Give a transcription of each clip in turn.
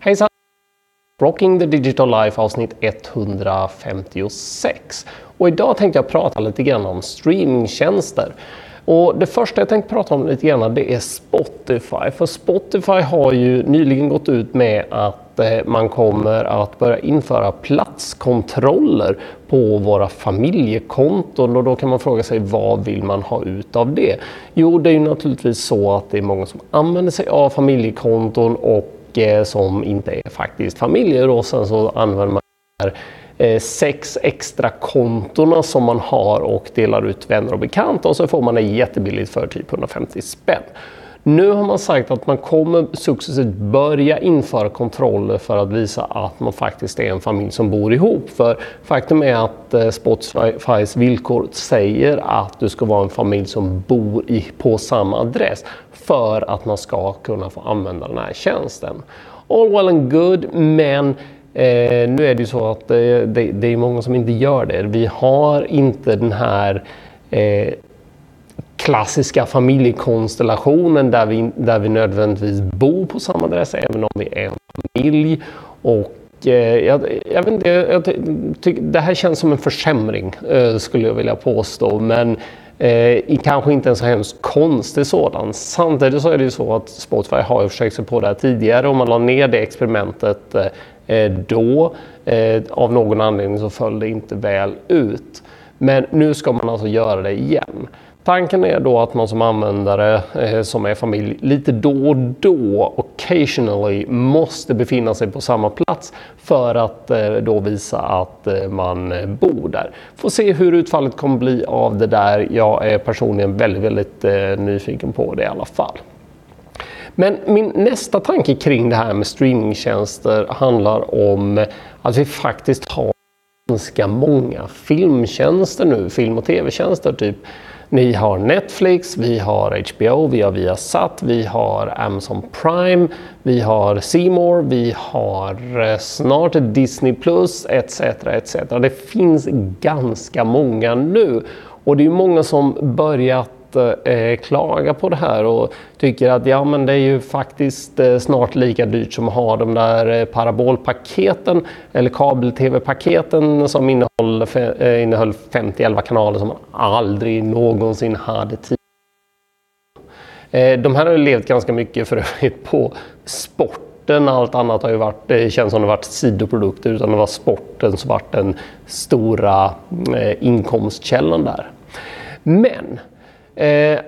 Hejsan! Rocking the Digital Life avsnitt 156. Och idag tänkte jag prata lite grann om streamingtjänster. Och det första jag tänkte prata om lite grann det är Spotify. För Spotify har ju nyligen gått ut med att eh, man kommer att börja införa platskontroller på våra familjekonton och då kan man fråga sig vad vill man ha ut av det? Jo, det är ju naturligtvis så att det är många som använder sig av familjekonton och som inte är faktiskt familjer och sen så använder man här eh, sex extra kontona som man har och delar ut vänner och bekanta och så får man det jättebilligt för typ 150 spänn. Nu har man sagt att man kommer successivt börja införa kontroller för att visa att man faktiskt är en familj som bor ihop. För faktum är att eh, Spotifys villkor säger att du ska vara en familj som bor i, på samma adress för att man ska kunna få använda den här tjänsten. All well and good, men Eh, nu är det ju så att eh, det, det, är många som inte gör det. Vi har inte den här eh, klassiska familjekonstellationen där vi, där vi nödvändigtvis bor på samma adress även om vi är en familj. Och, eh, jag, jag, vet inte, jag, tycker, det här känns som en försämring eh, skulle jag vilja påstå. Men Eh, kanske inte en så hemskt konstig sådan. Samtidigt så är det ju så att Spotify har ju försökt sig på det här tidigare och man la ner det experimentet eh, eh då. Eh, av någon anledning så föll det inte väl ut. Men nu ska man alltså göra det igen. Tanken är då att man som användare eh, som är familj lite då och då, occasionally, måste befinna sig på samma plats för att eh, då visa att eh, man eh, bor där. Får se hur utfallet kommer bli av det där. Jag är personligen väldigt, väldigt eh, nyfiken på det i alla fall. Men min nästa tanke kring det här med streamingtjänster handlar om att vi faktiskt har ganska många filmtjänster nu, film och tv-tjänster typ ni har Netflix, vi har HBO, vi har Viasat, vi har Amazon Prime, vi har Seymour, vi har eh, snart Disney Plus etc. etc. Det finns ganska många nu och det är många som börjat eh, klaga på det här och tycker att ja, men det är ju faktiskt eh, snart lika dyrt som att ha de där eh, parabolpaketen eller kabel-tv-paketen som innehöll, eh, innehöll 50-11 kanaler som man aldrig någonsin hade tidigare. Eh, de här har levt ganska mycket för övrigt på sporten. Allt annat har ju varit, det känns som det varit sidoprodukter utan det var sporten som varit den stora eh, inkomstkällan där. Men Eh,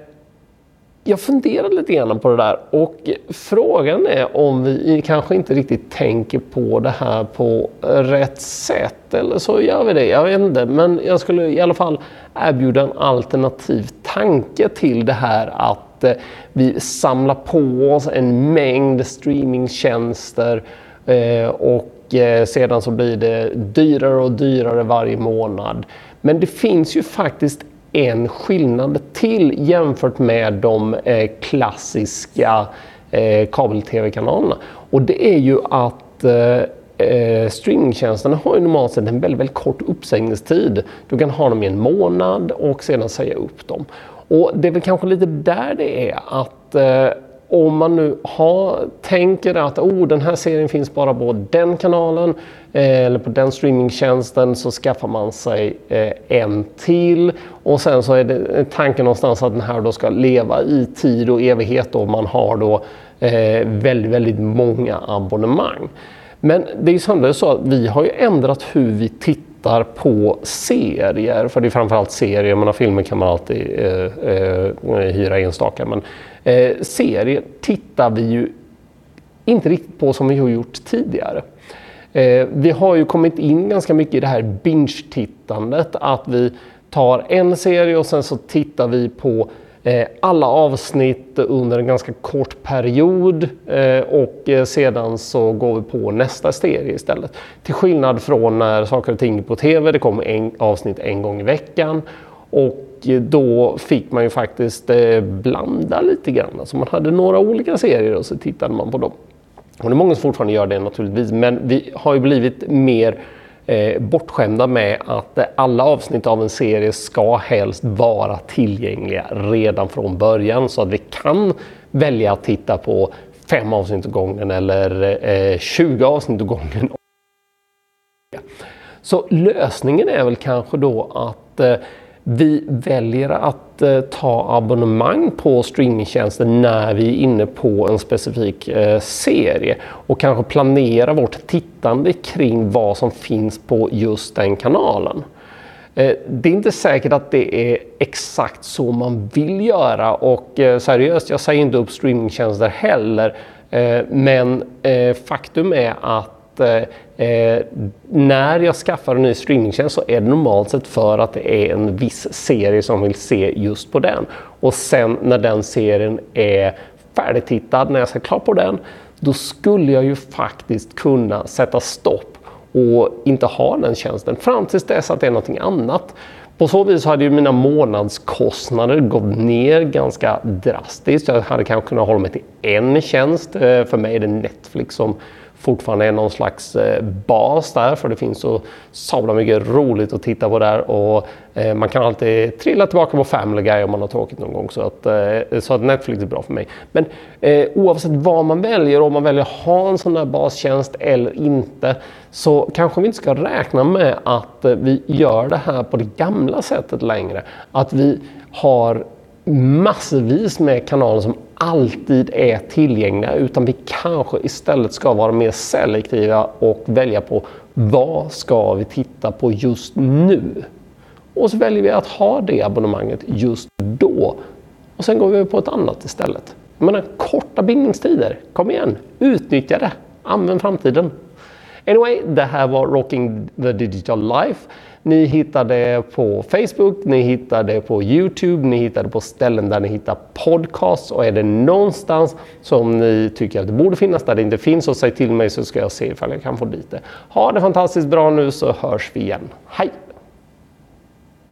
jag funderade lite grann på det där och frågan är om vi kanske inte riktigt tänker på det här på rätt sätt eller så gör vi det. Jag vet inte, men jag skulle i alla fall erbjuda en alternativ tanke till det här att eh, vi samlar på oss en mängd streamingtjänster eh, och eh, sedan så blir det dyrare och dyrare varje månad. Men det finns ju faktiskt en skillnad till jämfört med de eh, klassiska eh, kabel-tv-kanalerna. Och det är ju att eh, eh, streamingtjänsterna har ju normalt sett en väldigt, väldigt kort uppsägningstid. Du kan ha dem i en månad och sedan säga upp dem. Och det är väl kanske lite där det är att eh, om man nu har, tänker att oh, den här serien finns bara på den kanalen eh, eller på den streamingtjänsten så skaffar man sig eh, en till och sen så är det eh, tanken någonstans att den här då ska leva i tid och evighet och man har då eh, väldigt, väldigt många abonnemang. Men det är ju samtidigt så att vi har ju ändrat hur vi tittar på serier, för det är framförallt serier, men filmer kan man alltid eh, eh, hyra enstaka. Men Eh, serier tittar vi ju inte riktigt på som vi har gjort tidigare. Eh, vi har ju kommit in ganska mycket i det här binge-tittandet, att vi tar en serie och sen så tittar vi på eh, alla avsnitt under en ganska kort period eh, och eh, sedan så går vi på nästa serie istället. Till skillnad från när saker och ting på TV, det kommer avsnitt en gång i veckan och då fick man ju faktiskt eh, blanda lite grann. Alltså man hade några olika serier och så tittade man på dem. Och det är många som fortfarande gör det naturligtvis, men vi har ju blivit mer eh, bortskämda med att eh, alla avsnitt av en serie ska helst vara tillgängliga redan från början så att vi kan välja att titta på fem avsnitt åt gången eller eh, 20 avsnitt åt gången. Så lösningen är väl kanske då att eh, vi väljer att eh, ta abonnemang på streamingtjänsten när vi är inne på en specifik eh, serie och kanske planera vårt tittande kring vad som finns på just den kanalen. Eh, det är inte säkert att det är exakt så man vill göra och eh, seriöst, jag säger inte upp streamingtjänster heller. Eh, men eh, faktum är att Eh, eh, när jag skaffar en ny streamingtjänst så är det normalt sett för att det är en viss serie som vill se just på den. Och sen när den serien är färdigtittad, när jag ska klar på den, då skulle jag ju faktiskt kunna sätta stopp och inte ha den tjänsten fram tills dess att det är någonting annat. På så vis hade ju mina månadskostnader gått ner ganska drastiskt. Jag hade kanske kunnat hålla mig till en tjänst. Eh, för mig är det Netflix som fortfarande är någon slags eh, bas där för det finns så sabla mycket roligt att titta på där och eh, man kan alltid trilla tillbaka på Family Guy om man har tråkigt någon gång så att, så att Netflix är bra för mig. Men oavsett vad man väljer, om man väljer att ha en sån där bastjänst eller inte så kanske vi inte ska räkna med att vi gör det här på det gamla sättet längre. Att vi har massvis med kanaler som alltid är tillgängliga utan vi kanske istället ska vara mer selektiva och välja på vad ska vi titta på just nu? Och så väljer vi att ha det abonnemanget just då. Och sen går vi på ett annat istället. Jag menar, korta bindningstider. Kom igen, utnyttja det. Använd framtiden. Anyway, det här var Rocking the Digital Life. Ni hittar det på Facebook, ni hittar det på Youtube, ni hittar det på ställen där ni hittar podcasts och är det någonstans som ni tycker att det borde finnas där det inte finns så säg till mig så ska jag se ifall jag kan få dit det. Ha det fantastiskt bra nu så hörs vi igen. Hej!